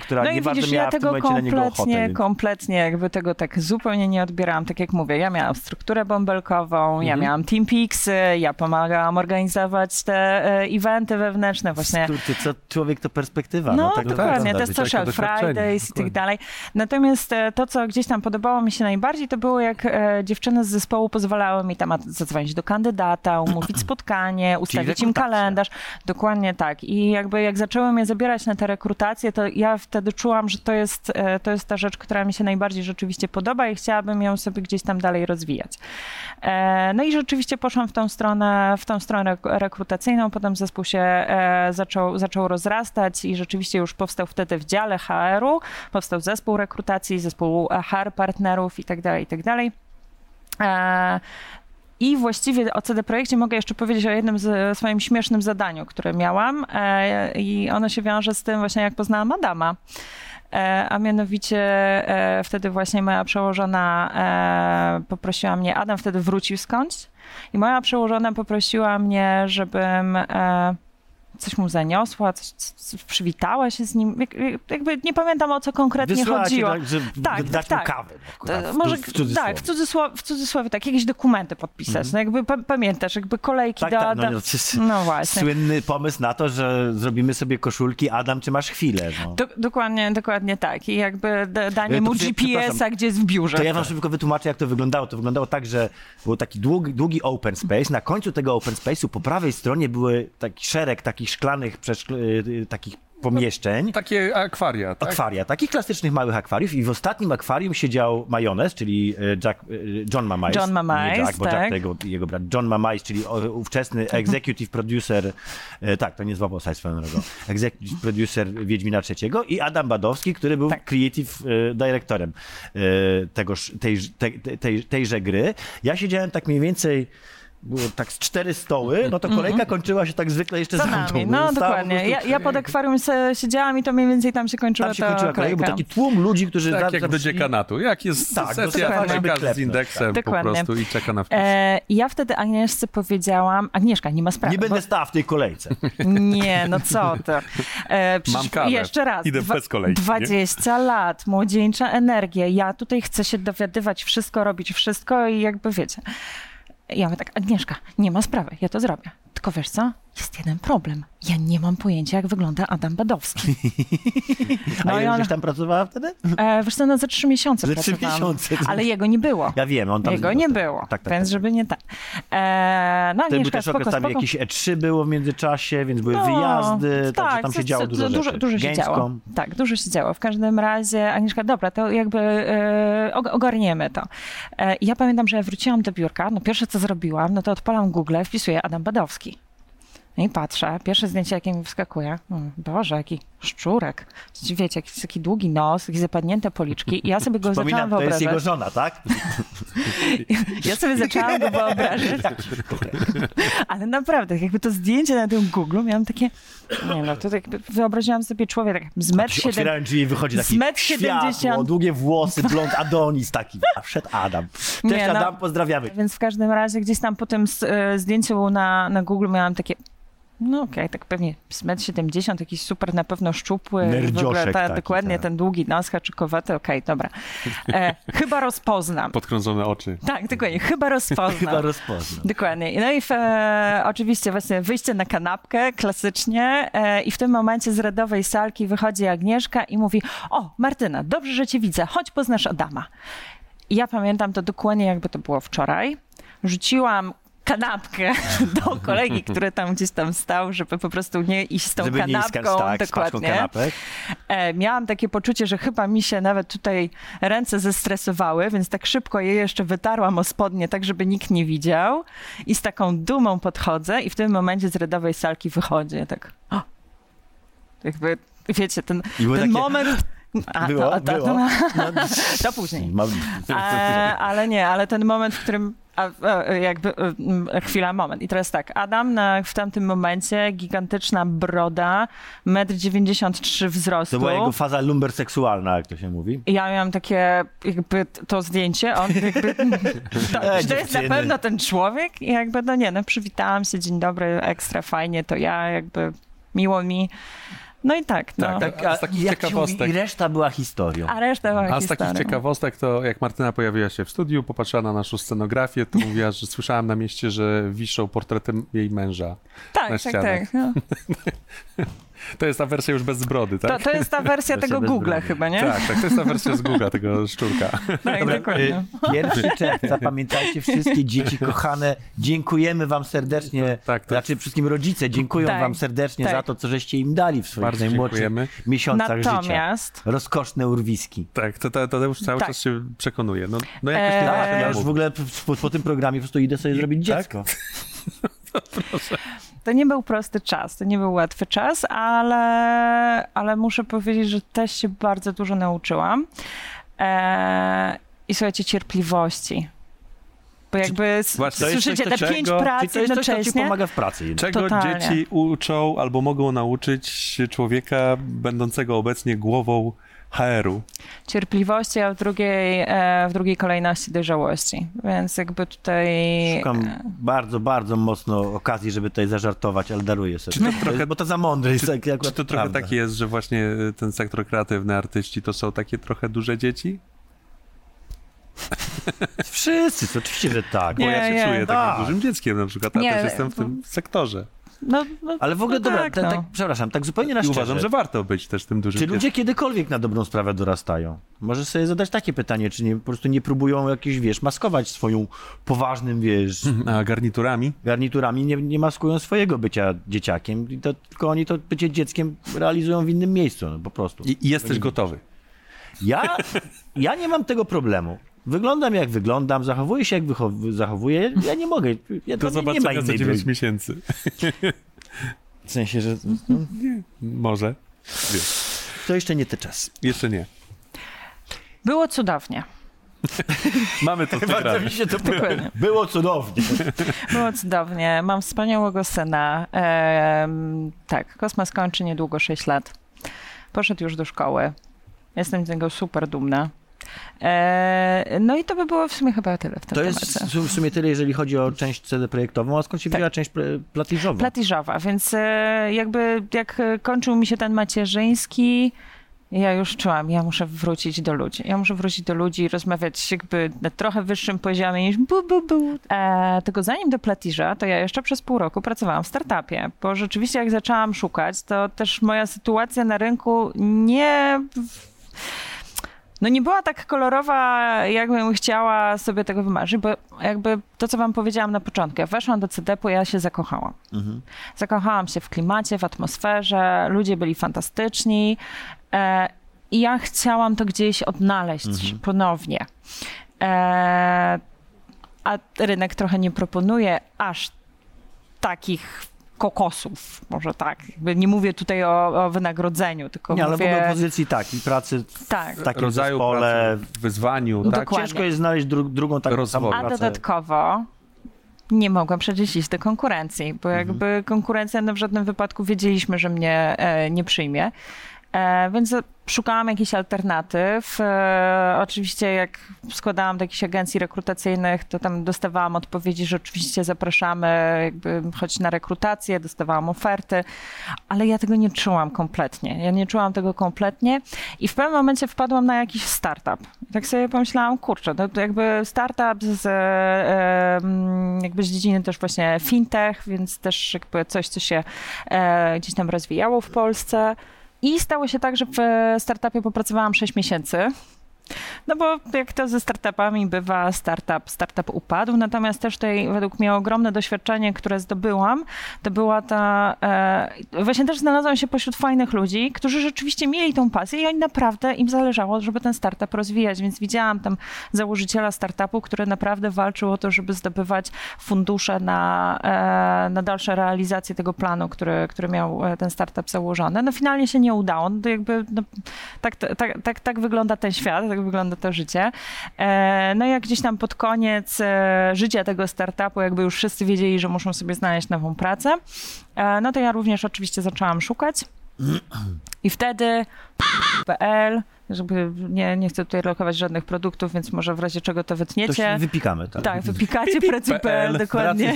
która No i nie bardzo widzisz, miała ja w tym tego momencie na niego ochotę. kompletnie, Więc... kompletnie jakby tego tak zupełnie nie odbierałam. Tak jak mówię, ja miałam strukturę bąbelkową, ja Mhm. miałam Team Peaksy, ja pomagałam organizować te e, eventy wewnętrzne właśnie. Kurczę, co człowiek to perspektywa. No, No, tak dokładnie, te social Fridays i tak dalej. Natomiast e, to, co gdzieś tam podobało mi się najbardziej, to było jak e, dziewczyny z zespołu pozwalały mi tam zadzwonić do kandydata, umówić spotkanie, ustawić im kalendarz. Dokładnie tak. I jakby jak zaczęły mnie zabierać na te rekrutacje, to ja wtedy czułam, że to jest, e, to jest ta rzecz, która mi się najbardziej rzeczywiście podoba i chciałabym ją sobie gdzieś tam dalej rozwijać. E, No i rzeczywiście poszłam w tą stronę, w tą stronę rek- rekrutacyjną, potem zespół się e, zaczął, zaczął rozrastać i rzeczywiście już powstał wtedy w dziale HR-u, powstał zespół rekrutacji, zespół HR partnerów i tak dalej, i. E, właściwie o CD Projekcie mogę jeszcze powiedzieć o jednym z, swoim śmiesznym zadaniu, które miałam e, i ono się wiąże z tym właśnie, jak poznałam Adama. E, A mianowicie e, wtedy właśnie moja przełożona e, poprosiła mnie, Adam wtedy wrócił skądś i moja przełożona poprosiła mnie, żebym e, coś mu zaniosła, coś, przywitała się z nim. Jak, jakby nie pamiętam o co konkretnie Wysłała ci, chodziło. tak, że Tak, dać tak, mu tak. kawę. Akurat, w może w cudzysłowie. tak, w cudzysłowie, w cudzysłowie tak, jakieś dokumenty podpisać. No jakby pa, pamiętasz, jakby kolejki. Tak, do... tak, no, do... no, no właśnie. Słynny pomysł na to, że zrobimy sobie koszulki Adam, czy masz chwilę? No. Do, dokładnie, dokładnie tak. I jakby da- danie E, mu GPS-a, gdzie jest w biurze. To ja wam szybko wytłumaczę, jak to wyglądało. To wyglądało tak, że był taki długi, długi open space. Na końcu tego open space'u po prawej stronie były taki szereg takich szklanych, przeszkl- y, takich pomieszczeń. Takie akwaria, tak? Akwaria, takich klasycznych małych akwariów i w ostatnim akwarium siedział majonez, czyli e, Jack, John Mamais. John Mamais, nie Jack, bo tak. Jack to jego, brat. John Mamais, czyli ówczesny executive producer, tak, to nie złapał saj swoją drogą, executive producer Wiedźmina III i Adam Badowski, który był Tak. creative directorem tegoż, tej, tej, tej, tejże gry. Ja siedziałem tak mniej więcej było tak z cztery stoły, no to kolejka kończyła się tak zwykle jeszcze Mhm. Za nami, mną. no po dokładnie. prostu- Ja, ja pod akwarium se siedziałam i to mniej więcej tam się kończyła Tam się kończyła kolejka, kolejka. był taki tłum ludzi, którzy Tak jak do dziekanatu. Jak jest Tak, sesja z indeksem po Dokładnie. prostu i czeka na wpis. E, ja wtedy Agnieszce powiedziałam, Agnieszka, nie ma sprawy. Nie będę stała w tej kolejce. Bo, nie, no co ty. E, Mam kawę. Jeszcze raz. Idę bez kolejki, nie? 20 lat, młodzieńcza energia. Ja tutaj chcę się dowiadywać wszystko, robić wszystko i jakby wiecie. Ja mówię tak, Agnieszka, nie ma sprawy, ja to zrobię. Tylko wiesz co? Jest jeden problem. Ja nie mam pojęcia, jak wygląda Adam Badowski. A No ile ona- gdzieś tam pracowała wtedy? E, wiesz co, no za trzy miesiące Za trzy miesiące. Ale jego nie było. Ja wiem, on tam... Jego nie było, Tak, tak, więc tak. żeby nie tak. E, no To był Agnieszka, też spoko, okres, tam spoko. jakieś E3 było w międzyczasie, więc były No, wyjazdy, także tam się działo dużo dużo, dużo się działo. Tak, dużo się działo. W każdym razie, Agnieszka, dobra, to jakby e, og- ogarniemy to. E, ja pamiętam, że ja wróciłam do biurka, no pierwsze co zrobiłam, no to odpalam Google, wpisuję Adam Badowski. I patrzę, pierwsze zdjęcie, jakie mi wyskakuje, mm, Boże, jaki szczurek. Wiecie, jakiś taki długi nos, jakieś zapadnięte policzki. I ja sobie go zaczęłam Przypominam, to jest wyobrażać. jego żona, tak? Ja sobie zaczęłam go wyobrażać. Ale naprawdę, jakby to zdjęcie na tym Google miałam takie, nie no, to jakby wyobraziłam sobie człowieka tak z metr siedem, Otwierałem drzwi i wychodzi taki z metr światło, 70. długie włosy, blond Adonis taki. A wszedł Adam. Cześć Nie, no. Adam, pozdrawiamy. Więc w każdym razie gdzieś tam po tym e, zdjęciu na, na Google miałam takie, no okej, tak pewnie z metr 70, jakiś super na pewno szczupły. w ogóle Nerdzioszek ta, taki, dokładnie tak. ten długi nos, haczykowaty, okej, dobra. E, chyba rozpoznam. Podkrążone oczy. Tak, dokładnie, chyba rozpoznam. Chyba rozpoznał. Dokładnie. No i w, e, oczywiście właśnie wyjście na kanapkę, klasycznie e, i w tym momencie z radowej salki wychodzi Agnieszka i mówi, o Martyna, dobrze, że cię widzę, chodź poznasz Adama. I ja pamiętam to dokładnie jakby to było wczoraj. Rzuciłam kanapkę do kolegi, który tam gdzieś tam stał, żeby po prostu nie iść z tą Żeby nie kanapką. z, tak, dokładnie. E, miałam takie poczucie, że chyba mi się nawet tutaj ręce zestresowały, więc tak szybko je jeszcze wytarłam o spodnie, tak żeby nikt nie widział. I z taką dumą podchodzę i w tym momencie z redowej salki wychodzi. Ja tak, o, jakby, wiecie, ten, ten takie- moment... A, Było, to, to, było. to, No, to później. mam- E, ale nie, ale ten moment, w którym a, a, jakby e, m, chwila, moment. I teraz tak, Adam na, w tamtym momencie, gigantyczna broda, 1,93 m wzrostu. To była jego faza lumberseksualna, jak to się mówi. I ja miałam takie, jakby to zdjęcie, on jakby, to, E, czy to jest na pewno ten człowiek? I jakby, no nie, no przywitałam się, dzień dobry, ekstra fajnie, to ja, jakby miło mi. No i tak, no. Tak, Tak, A z takich ciekawostek- I reszta była historią. A reszta była A z takich ciekawostek to jak Martyna pojawiła się w studiu, popatrzyła na naszą scenografię, to mówiła, że słyszałam na mieście, że wiszą portretem jej męża. na Tak, tak, tak. No. To jest ta wersja już bez brody, To, tak? to jest ta wersja tego Google chyba, nie? Tak, tak, to jest ta wersja z Google, tego szczurka. Tak, Dobra, dokładnie. y, Pierwszy czerwca, pamiętajcie wszystkie dzieci kochane, dziękujemy wam serdecznie, Tak, to- znaczy wszystkim rodzice dziękują Tak, wam serdecznie tak. za to, co żeście im dali w swoich Bardzo najmłodszych dziękujemy. miesiącach życia. Natomiast Rozkoszne urwiski. Tak, to, to, to już cały Tak. czas się przekonuje. No, no jakoś Eee, nie Tak, się ja już w ogóle po, po tym programie po prostu idę sobie zrobić tak? To nie był prosty czas, to nie był łatwy czas, ale, ale muszę powiedzieć, że też się bardzo dużo nauczyłam. E, I słuchajcie, cierpliwości. Bo jakby właśnie, słyszycie coś te takiego- pięć prac to jest coś, co ci jednocześnie. pomaga w pracy. Czego Totalnie. dzieci uczą albo mogą nauczyć człowieka będącego obecnie głową HR-u. Cierpliwości, a w drugiej, e, w drugiej kolejności dojrzałości. Więc jakby tutaj... Szukam bardzo, bardzo mocno okazji, żeby tutaj zażartować, ale daruję sobie. Czy to trochę- Bo to za mądre jest. jak- Czy to trochę prawda. tak jest, że właśnie y, ten sektor kreatywny, artyści to są takie trochę duże dzieci? Wszyscy, to oczywiście, że tak. Bo Nie, ja się nie. czuję Tak. takim dużym dzieckiem na przykład, a Nie, też jestem w bo- tym sektorze. No, no, Ale w ogóle, no dobra, tak, tak, no. tak, przepraszam, tak zupełnie na I szczerze. uważam, że warto być też tym dużym Czy ludzie kiedykolwiek na dobrą sprawę dorastają? Możesz sobie zadać takie pytanie, czy nie, po prostu nie próbują jakieś, wiesz, maskować swoją poważnym, wiesz, A garniturami? garniturami, nie, nie maskują swojego bycia dzieciakiem, i to, tylko oni to bycie dzieckiem realizują w innym miejscu, no, po prostu. I, i jesteś gotowy. Ja, ja nie mam tego problemu. Wyglądam jak wyglądam, zachowuję się jak zachowuję. Ja nie mogę. Ja, to nie, nie ma zobaczenia za innej 9 drogi. miesięcy. W sensie, że Może. Wiesz, to jeszcze nie ten czas. jeszcze nie. Było cudownie. Mamy to nagrane. mi się to Dokładnie. było cudownie. Było cudownie. Mam wspaniałego syna. Em, tak, Kosmas kończy niedługo 6 lat. Poszedł już do szkoły. Jestem z niego super dumna. E, no i to by było w sumie chyba tyle w tym To jest temacie. w sumie tyle, jeżeli chodzi o część CD projektową, a skąd się Tak. wzięła część pl- platiżowa? Platiżowa, więc e, jakby jak e, kończył mi się ten macierzyński, ja już czułam, ja muszę wrócić do ludzi. Ja muszę wrócić do ludzi i rozmawiać jakby na trochę wyższym poziomie niż bu, bu, bu. E, tylko zanim do Platiża, to ja jeszcze przez pół roku pracowałam w startupie, bo rzeczywiście jak zaczęłam szukać, to też moja sytuacja na rynku nie... No nie była tak kolorowa, jakbym chciała sobie tego wymarzyć, bo jakby to, co wam powiedziałam na początku, ja weszłam do CDP-u, ja się zakochałam. Mhm. Zakochałam się w klimacie, w atmosferze, ludzie byli fantastyczni e, i ja chciałam to gdzieś odnaleźć Mhm. ponownie. E, a rynek trochę nie proponuje aż takich kokosów, może tak. Nie mówię tutaj o, o wynagrodzeniu, tylko Nie, ale w mówię... ogóle pozycji tak, i pracy w tak. takim Rodzaju zespole. pracy, wyzwaniu, tak? Dokładnie. Ciężko jest znaleźć dru- drugą taką Rozwoju. samą A pracę. dodatkowo nie mogłam przecież iść do konkurencji, bo jakby konkurencja no w żadnym wypadku wiedzieliśmy, że mnie e, nie przyjmie. E, więc szukałam jakichś alternatyw. E, oczywiście jak składałam do jakichś agencji rekrutacyjnych, to tam dostawałam odpowiedzi, że oczywiście zapraszamy jakby choć na rekrutację, dostawałam oferty, ale ja tego nie czułam kompletnie. Ja nie czułam tego kompletnie i w pewnym momencie wpadłam na jakiś startup. Tak sobie pomyślałam, kurczę, no to jakby startup z, jakby z dziedziny też właśnie fintech, więc też jakby coś, co się e, gdzieś tam rozwijało w Polsce. I stało się tak, że w startupie popracowałam 6 miesięcy. No bo jak to ze startupami bywa, startup, startup upadł, natomiast też tutaj według mnie ogromne doświadczenie, które zdobyłam, to była ta, e, właśnie też znalazłam się pośród fajnych ludzi, którzy rzeczywiście mieli tą pasję i oni naprawdę, im zależało, żeby ten startup rozwijać, więc widziałam tam założyciela startupu, który naprawdę walczył o to, żeby zdobywać fundusze na, e, na dalsze realizację tego planu, który, który miał e, ten startup założony. No finalnie się nie udało, no to jakby no, tak, tak, tak, tak wygląda ten świat, tak wygląda to życie. E, No jak gdzieś tam pod koniec e, życia tego startupu, jakby już wszyscy wiedzieli, że muszą sobie znaleźć nową pracę, e, no to ja również oczywiście zaczęłam szukać. I wtedy PL, żeby nie, nie chcę tutaj lokować żadnych produktów, więc może w razie czego to To wytniecie. wypikamy, tak? Tak, wypikacie pracuj.pl, dokładnie.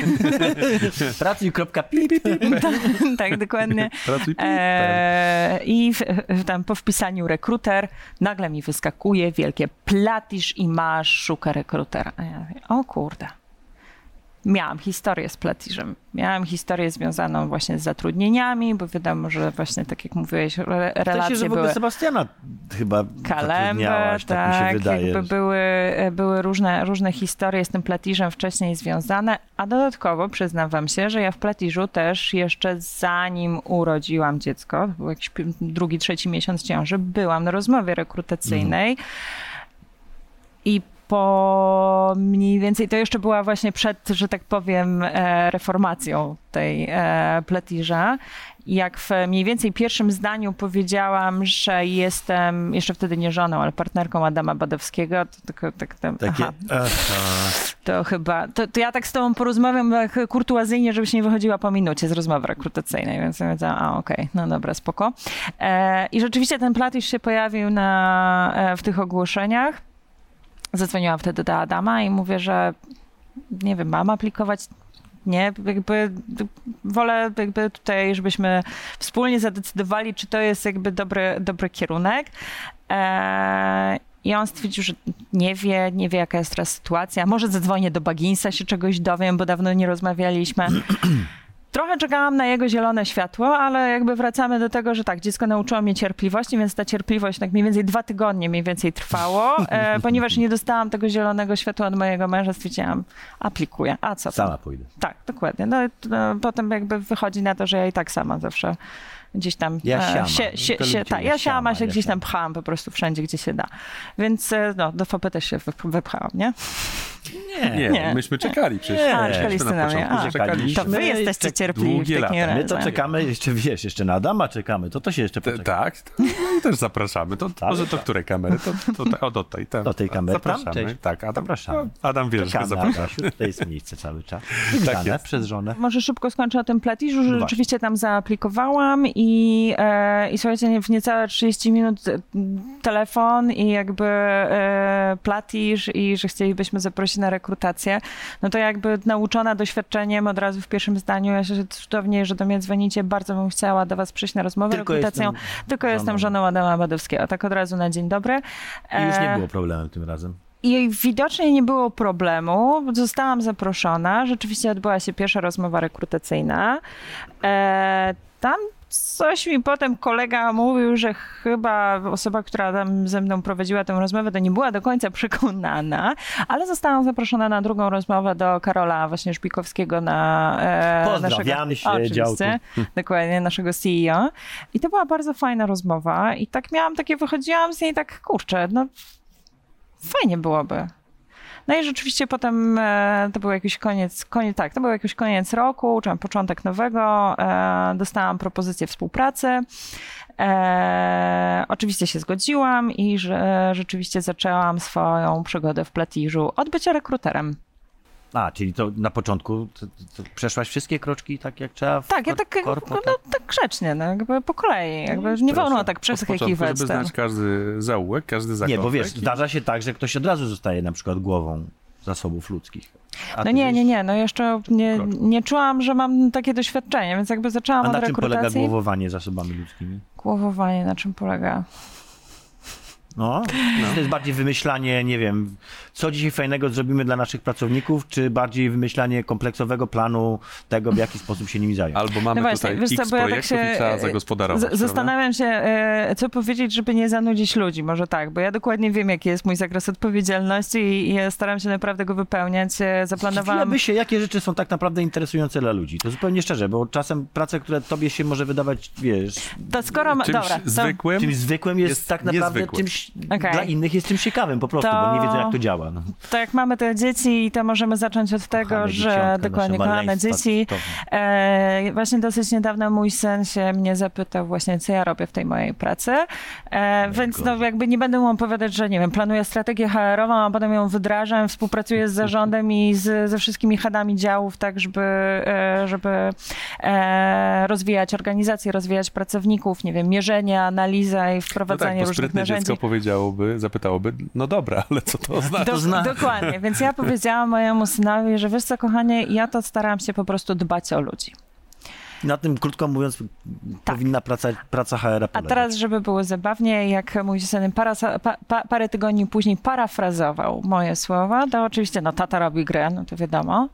Pracuj.pip. tak, dokładnie. Pracuj E, I w, w, tam po wpisaniu rekruter nagle mi wyskakuje wielkie platisz i masz, szuka rekrutera. A ja mówię, o kurde. Miałam historię z platiszem. Miałam historię związaną właśnie z zatrudnieniami, bo wiadomo, że właśnie tak jak mówiłeś, re, Relacje, relacje że w ogóle były Sebastiana chyba kalembę, zatrudniałaś, tak, mi się tak, wydaje. jakby były, były różne, różne historie z tym platiżem wcześniej związane, a dodatkowo przyznam wam się, że ja w platiżu też jeszcze zanim urodziłam dziecko, był jakiś drugi, trzeci miesiąc ciąży, byłam na rozmowie rekrutacyjnej i po mniej więcej, to jeszcze była właśnie przed, że tak powiem, e, reformacją tej e, pletirza. Jak w mniej więcej pierwszym zdaniu powiedziałam, że jestem, jeszcze wtedy nie żoną, ale partnerką Adama Badowskiego, to tylko tak, tam, Takie, aha, aha. to chyba, to, to ja tak z tobą porozmawiam tak kurtuazyjnie, żebyś nie wychodziła po minucie z rozmowy rekrutacyjnej, więc ja powiedziałam, a okej, no dobra, spoko. E, I rzeczywiście ten platisz się pojawił na, e, w tych ogłoszeniach. Zadzwoniłam wtedy do Adama i mówię, że nie wiem, mam aplikować? Nie, jakby wolę jakby tutaj, żebyśmy wspólnie zadecydowali, czy to jest jakby dobry, dobry kierunek. Eee, I on stwierdził, że nie wie, nie wie jaka jest teraz sytuacja. Może zadzwonię do Baginsa, się czegoś dowiem, bo dawno nie rozmawialiśmy. Trochę czekałam na jego zielone światło, ale jakby wracamy do tego, że tak, dziecko nauczyło mnie cierpliwości, więc ta cierpliwość tak mniej więcej dwa tygodnie mniej więcej trwało, e, ponieważ nie dostałam tego zielonego światła od mojego męża, stwierdziłam, aplikuję, a co? Sama pójdę. Tak, dokładnie. No, no, potem jakby wychodzi na to, że ja i tak sama zawsze gdzieś tam Ja e, siama. się, się, się, tak, ja siama się ja gdzieś tam pchałam po prostu wszędzie, gdzie się da. Więc e, no, do FOP też się wyp- wypchałam, nie? Nie, Nie. myśmy czekali przecież. Nie. Myśmy czekaliście na początku, A, czekaliśmy. To wy jesteście czek- cierpliwi w długie takim lata. razie. My to czekamy, jeszcze wiesz, jeszcze na Adama czekamy, to to się jeszcze Te- poczeka. Tak, to, no i też zapraszamy. To, Tak, może to tak. które kamery? To, to, to, o, do tej. Tam. Do tej kamery. Tam? Zapraszamy. Cześć. Tak, Adam, Zapraszamy. no, Adam wie, że zapraszamy. Tutaj jest miejsce cały czas. Wygrane jest. przez żonę. Może szybko skończę o tym platiszu, że No rzeczywiście tam zaaplikowałam i, e, i słuchajcie, nie- w niecałe 30 minut e, telefon i jakby e, platisz i że chcielibyśmy zaprosić na rekrutację. No to jakby nauczona doświadczeniem od razu w pierwszym zdaniu, ja się cudownie, że do mnie dzwonicie, bardzo bym chciała do was przyjść na rozmowę Tylko rekrutacją. jestem Tylko jestem żoną. żoną Adama Badowskiego, tak od razu na dzień dobry. I już nie E, było problemem tym razem. i widocznie nie było problemu. Zostałam zaproszona. Rzeczywiście odbyła się pierwsza rozmowa rekrutacyjna. E, tam coś mi potem kolega mówił, że chyba osoba, która tam ze mną prowadziła tę rozmowę, to nie była do końca przekonana, ale zostałam zaproszona na drugą rozmowę do Karola właśnie Szpikowskiego na e, Pozdrawiam naszego, się, działku. dokładnie, naszego CEO. I to była bardzo fajna rozmowa i tak miałam takie, wychodziłam z niej tak, kurczę, no fajnie byłoby. No i rzeczywiście potem e, to był jakiś koniec, koniec, tak, to był jakiś koniec roku, czy początek nowego. E, dostałam propozycję współpracy. E, oczywiście się zgodziłam i że, rzeczywiście zaczęłam swoją przygodę w Platiżu od bycia rekruterem. A, czyli to na początku to, to przeszłaś wszystkie kroczki tak jak trzeba w Tak, ja tak, korpo, no, tak grzecznie, no, jakby po kolei. Jakby nie wolno tak przeskakiwać. Żeby znać każdy zaułek, każdy zakątek. Nie, bo wiesz, i- zdarza się tak, że ktoś od razu zostaje na przykład głową zasobów ludzkich. A No nie, nie, nie, no jeszcze nie, nie czułam, że mam takie doświadczenie, więc jakby zaczęłam A od na czym polega rekrutacji. głowowanie zasobami ludzkimi? Głowowanie, na czym polega? No, to jest bardziej wymyślanie, nie wiem, co dzisiaj fajnego zrobimy dla naszych pracowników, czy bardziej wymyślanie kompleksowego planu tego, w jaki sposób się nimi zająć. Albo mamy No właśnie, tutaj wiesz co, x bo ja tak projektów się, i trzeba e, zagospodarować. Z, zastanawiam się, e, co powiedzieć, żeby nie zanudzić ludzi. Może tak, bo ja dokładnie wiem, jaki jest mój zakres odpowiedzialności i, staram się naprawdę go wypełniać. E, Zaplanowałam. Zastanawiamy się, jakie rzeczy są tak naprawdę interesujące dla ludzi. To zupełnie szczerze, bo czasem prace, które tobie się może wydawać, wiesz, To skoro ma, Czymś dobra, to, zwykłym. czymś zwykłym jest, Jest tak naprawdę niezwykłym. czymś, Okej. dla innych jest czymś ciekawym po prostu, To- bo nie wiedzą jak to działa. No. to jak mamy te dzieci, to możemy zacząć od tego, Kochane że dzieciątka, dokładnie kochane dzieci. E, właśnie dosyć niedawno mój syn się mnie zapytał właśnie, co ja robię w tej mojej pracy. E, więc no, jakby nie będę mu opowiadać, że nie wiem, planuję strategię HR-ową, a potem ją wdrażam, współpracuję z zarządem i z, ze wszystkimi headami działów, tak żeby, e, żeby e, rozwijać organizację, rozwijać pracowników, nie wiem, mierzenie, analiza i No tak, wprowadzanie różnych narzędzi. dziecko powiedziałoby, zapytałoby, no dobra, ale co to oznacza? Zna- Dokładnie, więc ja powiedziałam mojemu synowi, że wiesz co, kochanie, ja to staram się po prostu dbać o ludzi. Na tym, krótko mówiąc, powinna praca, praca HR Tak. A polegać. teraz, żeby było zabawnie, jak mój syn para, pa, pa, parę tygodni później parafrazował moje słowa, to oczywiście, no tata robi grę, no to wiadomo,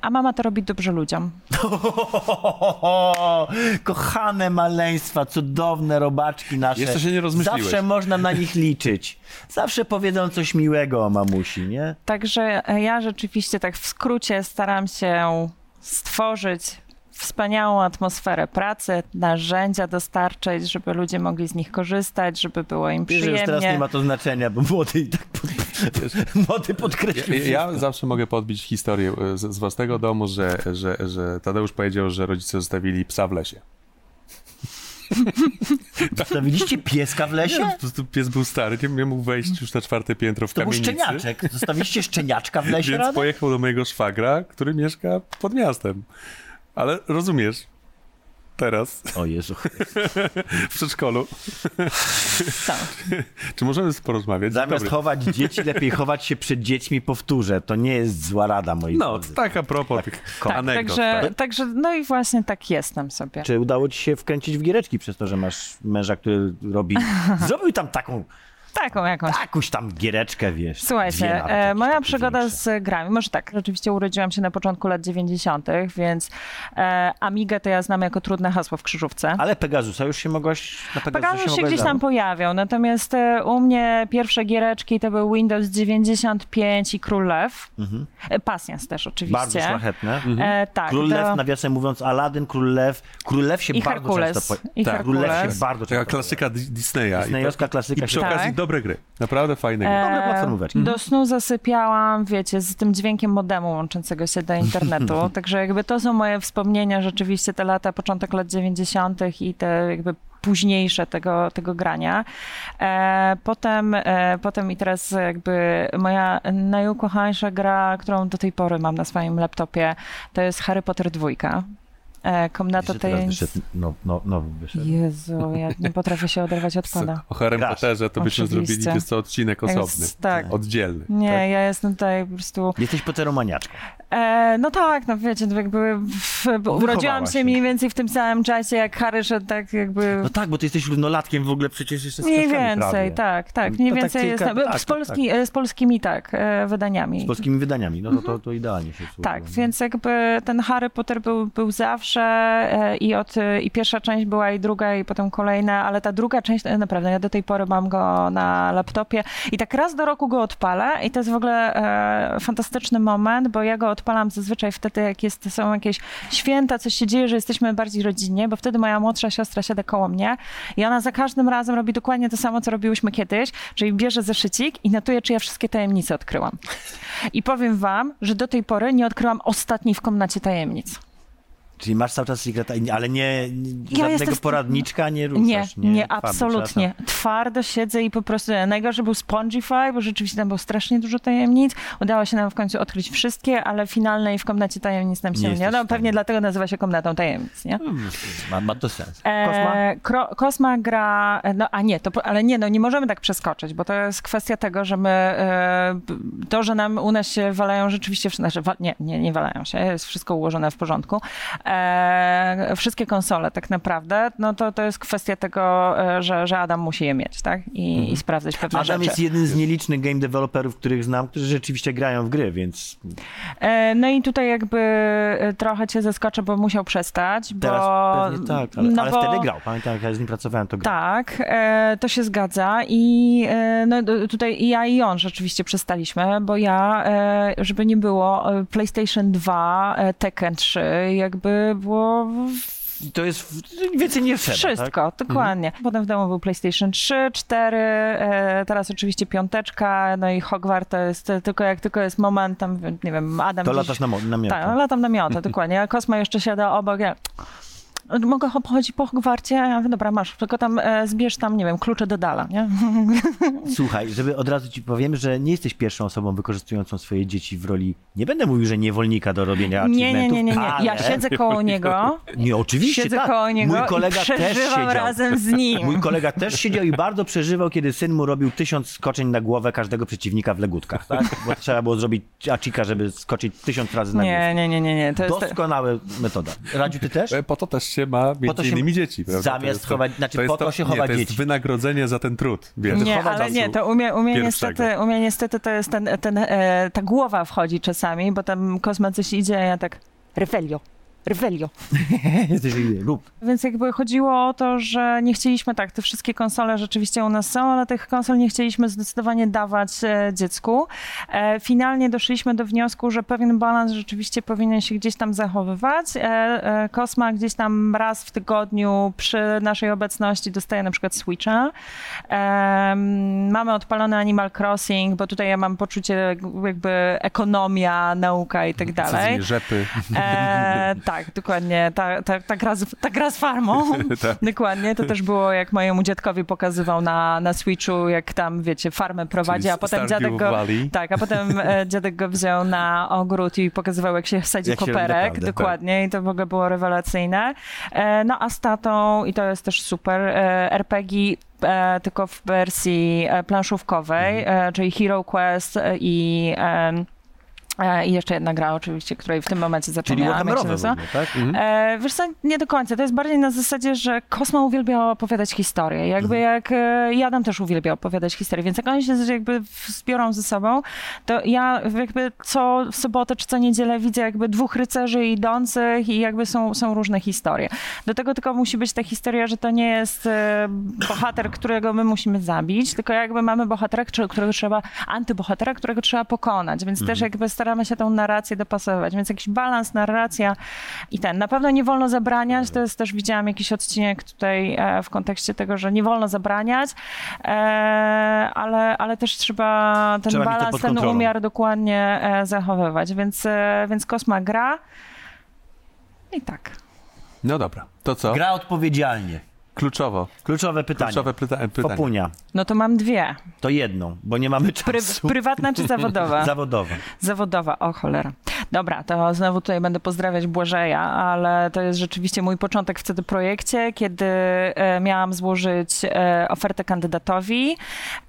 a mama to robi dobrze ludziom. Kochane maleństwa, cudowne robaczki nasze. Jeszcze się nie rozmyśliłeś. Zawsze można na nich liczyć. Zawsze powiedzą coś miłego o mamusi, nie? Także e, ja rzeczywiście tak w skrócie staram się stworzyć wspaniałą atmosferę pracy, narzędzia dostarczyć, żeby ludzie mogli z nich korzystać, żeby było im Wiesz, że już teraz nie przyjemnie. ma to znaczenia, bo młody i tak. Mody Ja, podkreślił. ja zawsze mogę podbić historię e, z, z własnego domu, że, że, że Tadeusz powiedział, że rodzice zostawili psa w lesie. Zostawiliście pieska w lesie? Nie, po prostu pies był stary, nie, nie mógł wejść już na czwarte piętro w To był kamienicy. szczeniaczek. Zostawiliście szczeniaczka w lesie Więc rano? pojechał do mojego szwagra, który mieszka pod miastem. Ale rozumiesz, teraz O Jezu. w przedszkolu, Tak. czy możemy porozmawiać? Zamiast dobry. chować dzieci, lepiej chować się przed dziećmi, powtórzę. To nie jest zła rada, moi No, drodzy. tak a propos tych Tak, anegdot. także, tak? także, no i właśnie tak jestem sobie. Czy udało ci się wkręcić w giereczki przez to, że masz męża, który robi... Zrobił tam taką, Taką jakąś jakąś tam giereczkę, wiesz. Słuchajcie, e, moja przygoda większe. z grami, może tak, rzeczywiście urodziłam się na początku lat 90., więc e, Amigę to ja znam jako trudne hasło w krzyżówce. Ale Pegasusa już się mogłaś... Na Pegasusa Pegasus się mogłaś gdzieś tam pojawiał, natomiast e, u mnie pierwsze giereczki to był Windows 95 i Król Lew. Mhm. E, Pasjans też oczywiście. Bardzo szlachetne. E, tak, Król to- Lew, nawiasem mówiąc, Aladdin, Król Lew. Król Lew się I bardzo Herkules. często... Po... I Tak, Król Lew się bardzo Taka często klasyka Di- Disneya. Disneyowska I, klasyka I przy się- okazji Tak. Dobre gry. Naprawdę fajne gry. Dobre platformóweczki. Do snu zasypiałam, wiecie, z tym dźwiękiem modemu łączącego się do internetu. Także jakby to są moje wspomnienia, rzeczywiście te lata, początek lat 90. i te jakby późniejsze tego, tego grania. E, potem, e, potem i teraz jakby moja najukochańsza gra, którą do tej pory mam na swoim laptopie, to jest Harry Potter 2. E, Komnata tajemnic. no, no, nowy wyszedł. Jezu, ja nie potrafię się oderwać od pada. O Harry. Potterze to byśmy Oczywiście. zrobili wiesz co, odcinek Jest- osobny. tak. Oddzielny. Nie, tak? ja jestem tutaj po prostu Jesteś Potteromaniaczką. E, no tak, no wiecie, to jakby w, bo urodziłam się się. mniej więcej w tym samym czasie jak Harry, że tak jakby... No tak, bo ty jesteś równolatkiem w ogóle przecież jeszcze z Mniej więcej, prawie. tak, tak. To Mniej tak więcej kilka- jestem. tak, z, tak, Polski, e, z polskimi, tak, e, wydaniami. Z polskimi wydaniami, no to, to, to idealnie się słucha. Tak, więc jakby ten Harry Potter był, był zawsze e, i od e, i pierwsza część była i druga i potem kolejna, ale ta druga część naprawdę ja do tej pory mam go na laptopie i tak raz do roku go odpalę i to jest w ogóle e, fantastyczny moment, bo ja go odpalam zazwyczaj wtedy jak jest, są jakieś święta, coś się dzieje, że jesteśmy bardziej rodzinnie, bo wtedy moja młodsza siostra siada koło mnie i ona za każdym razem robi dokładnie to samo, co robiłyśmy kiedyś, czyli bierze zeszycik i notuje, czy ja wszystkie tajemnice odkryłam. I powiem wam, że do tej pory nie odkryłam ostatniej w komnacie tajemnic. Czyli masz cały czas Secret, ale nie, nie Ja żadnego jestem- poradniczka nie Nie, ruszasz? nie, twardo, absolutnie. Twardo siedzę i po prostu najgorszy był Spongify, bo rzeczywiście tam było strasznie dużo tajemnic. Udało się nam w końcu odkryć wszystkie, ale finalnej w komnacie tajemnic nam Nie się nie udało. Pewnie dlatego nazywa się komnatą tajemnic, nie? trzeba. Ma, ma to sens. Kosma? E, Kro, Kosma gra, no a nie, to, ale nie, no nie możemy tak przeskoczyć, bo to jest kwestia tego, że my, e, to, że nam u nas się walają rzeczywiście, znaczy, wa, nie, nie, nie walają się, jest wszystko ułożone w porządku, e, wszystkie konsole tak naprawdę, no to, to jest kwestia tego, e, że, że Adam musi je mieć, tak? I, i sprawdzać pewne Adam rzeczy. jest jednym z nielicznych game developerów, których znam, którzy rzeczywiście grają w gry, więc E, no i tutaj jakby e, trochę cię zaskoczę, bo musiał przestać, teraz bo... pewnie tak, ale, no ale bo- wtedy grał. Pamiętam, jak ja z nim pracowałem, to grał. Tak, e, to się zgadza i e, no, tutaj i ja i on rzeczywiście przestaliśmy, bo ja, e, żeby nie było, e, PlayStation 2, e, Tekken 3, jakby było To jest więcej nie wszystko, tak? dokładnie. Potem w domu był PlayStation 3, 4, e, teraz oczywiście piąteczka, no i Hogwarts to jest tylko jak tylko jest moment, tam nie wiem, Adam To latasz na, na miotę. Tak, latam na miotę, dokładnie. A Kosma jeszcze siada obok, ja... Mogę cho- pochodzić po Hogwarcie? Ja mówię, dobra, masz, tylko tam e, zbierz tam, nie wiem, klucze do dala, nie? Słuchaj, żeby od razu ci powiem, że nie jesteś pierwszą osobą wykorzystującą swoje dzieci w roli, nie będę mówił, że niewolnika do robienia Nie, nie, nie, nie, nie. Ja ale- siedzę koło niego, Nie, oczywiście siedzę tak. koło niego Mój kolega i też siedział. razem z nim. Mój kolega też siedział i bardzo przeżywał, kiedy syn mu robił tysiąc skoczeń na głowę każdego przeciwnika w legótkach, tak? Bo trzeba było zrobić achika, żeby skoczyć tysiąc razy na głowę. Nie, nie, nie, nie, nie. To jest... Doskonała metoda. Radziu, ty też? E, Po to też się ma między to się- innymi dzieci. Prawda? zamiast To jest to- chować- znaczy to jest po to się chowa nie, to jest dzieci. wynagrodzenie za ten trud. Wiesz, Nie, chowa ale nie, to u mnie, u mnie, pierwszego. niestety, u mnie niestety to jest ten, ten, e, ta głowa wchodzi czasami, bo tam Kosma coś idzie, a ja tak, Refelio. Jesteś rób. Więc jakby chodziło o to, że nie chcieliśmy tak, te wszystkie konsole rzeczywiście u nas są, ale tych konsol nie chcieliśmy zdecydowanie dawać e, dziecku. E, finalnie doszliśmy do wniosku, że pewien balans rzeczywiście powinien się gdzieś tam zachowywać. E, e, Kosma gdzieś tam raz w tygodniu przy naszej obecności dostaje na przykład Switcha. E, mamy odpalony Animal Crossing, bo tutaj ja mam poczucie jakby ekonomia, nauka i tak dalej. Rzepy. E, tak, dokładnie. Ta, ta, ta, gra z, ta gra z farmą. Tak. Dokładnie. To też było, jak mojemu dziadkowi pokazywał na, na Switchu, jak tam, wiecie, farmę prowadzi, a potem Stardew dziadek go... Valley. Tak, a potem e, dziadek go wziął na ogród i pokazywał, jak się sadzi Jak się koperek. naprawdę, dokładnie. I to w ogóle było rewelacyjne. E, no a z tatą, i to jest też super, e, RPG tylko w wersji planszówkowej, Mhm. czyli Hero Quest i... e, I jeszcze jedna gra oczywiście, której w tym momencie Czyli zapomniałam. jak się nazywa. ogóle, tak? Mhm. E, wiesz co, nie do końca. To jest bardziej na zasadzie, że Kosma uwielbia opowiadać historie. Jakby Mhm. jak e, Jadam też uwielbia opowiadać historie, więc jak oni się jakby zbiorą ze sobą, to ja jakby co w sobotę czy co niedzielę widzę jakby dwóch rycerzy idących i jakby są, są różne historie. Do tego tylko musi być ta historia, że to nie jest bohater, którego my musimy zabić, tylko jakby mamy bohatera, którego którego trzeba, antybohatera, którego trzeba pokonać, więc też jakby staramy się tą narrację dopasowywać, więc jakiś balans, narracja i ten. Na pewno nie wolno zabraniać, to jest też widziałam jakiś odcinek tutaj e, w kontekście tego, że nie wolno zabraniać, e, ale, ale też trzeba ten Trzeba balans, ten umiar dokładnie e, zachowywać, więc, e, więc Kosma gra i tak. No dobra, to co? Gra odpowiedzialnie. Kluczowo. Kluczowe pytanie. Kluczowe pyta pytanie. Popunia. No to mam dwie. To jedną, bo nie mamy Pry, czasu. prywatna czy zawodowa? Zawodowa. Zawodowa, o cholera. Dobra, to znowu tutaj będę pozdrawiać Błażeja, ale to jest rzeczywiście mój początek w CD Projekcie, kiedy e, miałam złożyć e, ofertę kandydatowi.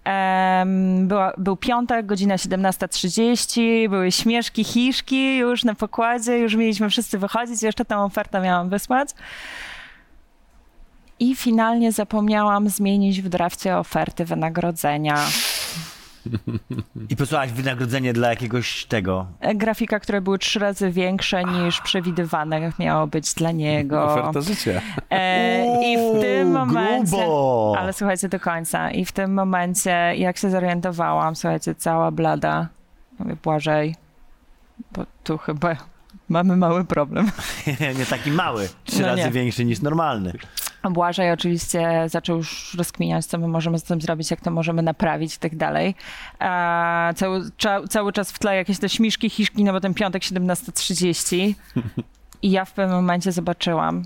Em, była, był piątek, godzina 17.30, były śmieszki, hiszki już na pokładzie, już mieliśmy wszyscy wychodzić, jeszcze tę ofertę miałam wysłać. I finalnie zapomniałam zmienić w drafcie oferty wynagrodzenia. I posłałaś wynagrodzenie dla jakiegoś tego. Grafika, które były trzy razy większe niż przewidywane miało być dla niego. Oferta życia. E, I w tym momencie. Grubo. Ale słuchajcie do końca. I w tym momencie, jak się zorientowałam, słuchajcie, cała blada. Mówię, Błażej, bo tu chyba mamy mały problem. nie taki mały. Trzy No razy nie. większy niż normalny. Błażej oczywiście zaczął już rozkminiać, co my możemy z tym zrobić, jak to możemy naprawić i tak dalej. A cały, cza, cały czas w tle jakieś te śmiszki, hiszki, no bo ten piątek 17.30 i ja w pewnym momencie zobaczyłam,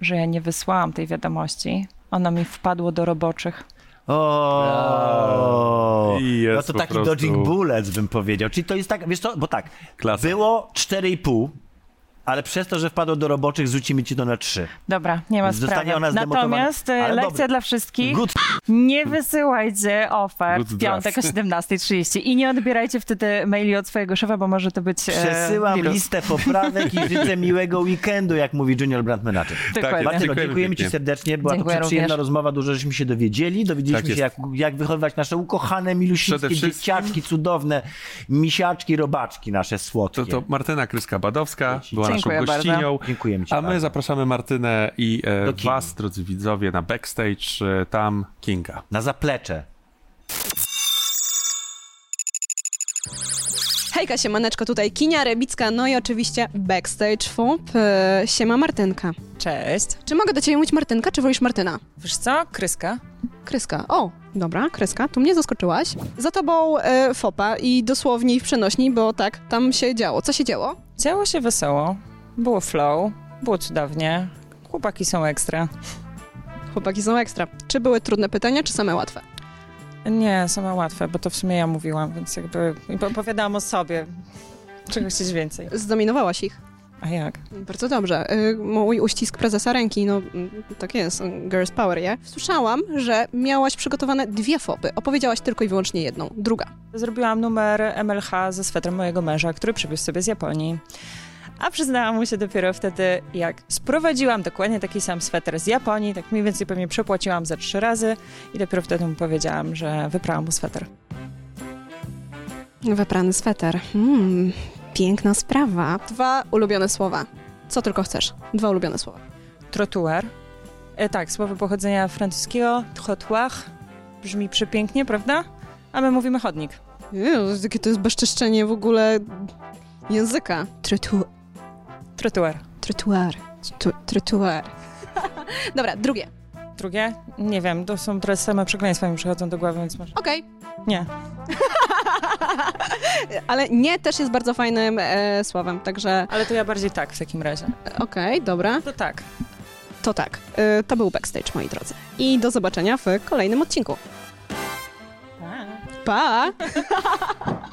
że ja nie wysłałam tej wiadomości. Ono mi wpadło do roboczych. O, jest no to taki prostu- dodging bullets bym powiedział. Czyli to jest tak, wiesz co, bo tak, Klasa. było 4,5, ale przez to, że wpadło do roboczych, zrzucimy ci to na 3. Dobra, nie ma Zostanie sprawy. ona zdemontowana. Natomiast e, Ale lekcja dla wszystkich. Good. Nie wysyłajcie ofert w piątek o draft. 17.30 i nie odbierajcie wtedy maili od swojego szefa, bo może to być e, Przesyłam wirus. listę poprawek i życzę miłego weekendu, jak mówi Junior Brand Manager. Dokładnie. Tak, Martyno, Dziękujemy dziękujemy Ci serdecznie. Była Dziękuję to przyjemna również. rozmowa, dużo żeśmy się dowiedzieli. Dowiedzieliśmy Tak się, jak, jak wychowywać nasze ukochane, milusińskie dzieciaczki, cudowne misiaczki, robaczki nasze słodkie. To, to Martyna Kryska-Badowska była Dziękuję naszą bardzo. gościnią. Dziękujemy Ci A my bardzo. zapraszamy Martynę i e, was, drodzy widzowie, na backstage, e, tam Kinga. Na zaplecze. Hejka, siemaneczko, tutaj Kinia Rebicka, no i oczywiście Backstage FOP, e, siema Martynka. Cześć. Czy mogę do ciebie mówić Martynka, czy wolisz Martyna? Wiesz co? Kryska? Kryska. O, dobra, Kryska, tu mnie zaskoczyłaś. Za tobą e, FOPA i dosłownie i w przenośni, bo tak, tam się działo. Co się działo? Działo się wesoło. Było flow. Było cudownie. Chłopaki są ekstra. Chłopaki są ekstra. Czy były trudne pytania, czy same łatwe? Nie, same łatwe, bo to w sumie ja mówiłam, więc jakby opowiadałam o sobie. Czego chcieć więcej? Zdominowałaś ich. A jak? Bardzo dobrze. E, mój uścisk prezesa ręki, no mm, tak jest, girls power, nie? Słyszałam, że miałaś przygotowane dwie FOPy. Opowiedziałaś tylko i wyłącznie jedną. Druga. Zrobiłam numer MLH ze swetrem mojego męża, który przywiózł sobie z Japonii. A przyznałam mu się dopiero wtedy, jak sprowadziłam dokładnie taki sam sweter z Japonii, tak mniej więcej pewnie przepłaciłam za trzy razy i dopiero wtedy mu powiedziałam, że wyprałam mu sweter. Wyprany sweter. Hmm, piękna sprawa. Dwa ulubione słowa. Co tylko chcesz. Dwa ulubione słowa. Trotuar. E, tak, słowo pochodzenia francuskiego. Trottoir. Brzmi przepięknie, prawda? A my mówimy chodnik. Jezu, jakie to jest bezczeszczenie w ogóle języka. Trotu... Trotuar. Trotuar. Tu- Trotuar. Dobra, drugie. Drugie? Nie wiem, to są teraz same przekleństwa mi przychodzą do głowy, więc może... Okej. Nie. Ale nie też jest bardzo fajnym e, słowem, także Ale to ja bardziej tak w takim razie. okej, dobra. To tak. To tak, e, to był backstage, moi drodzy. I do zobaczenia w kolejnym odcinku. Pa!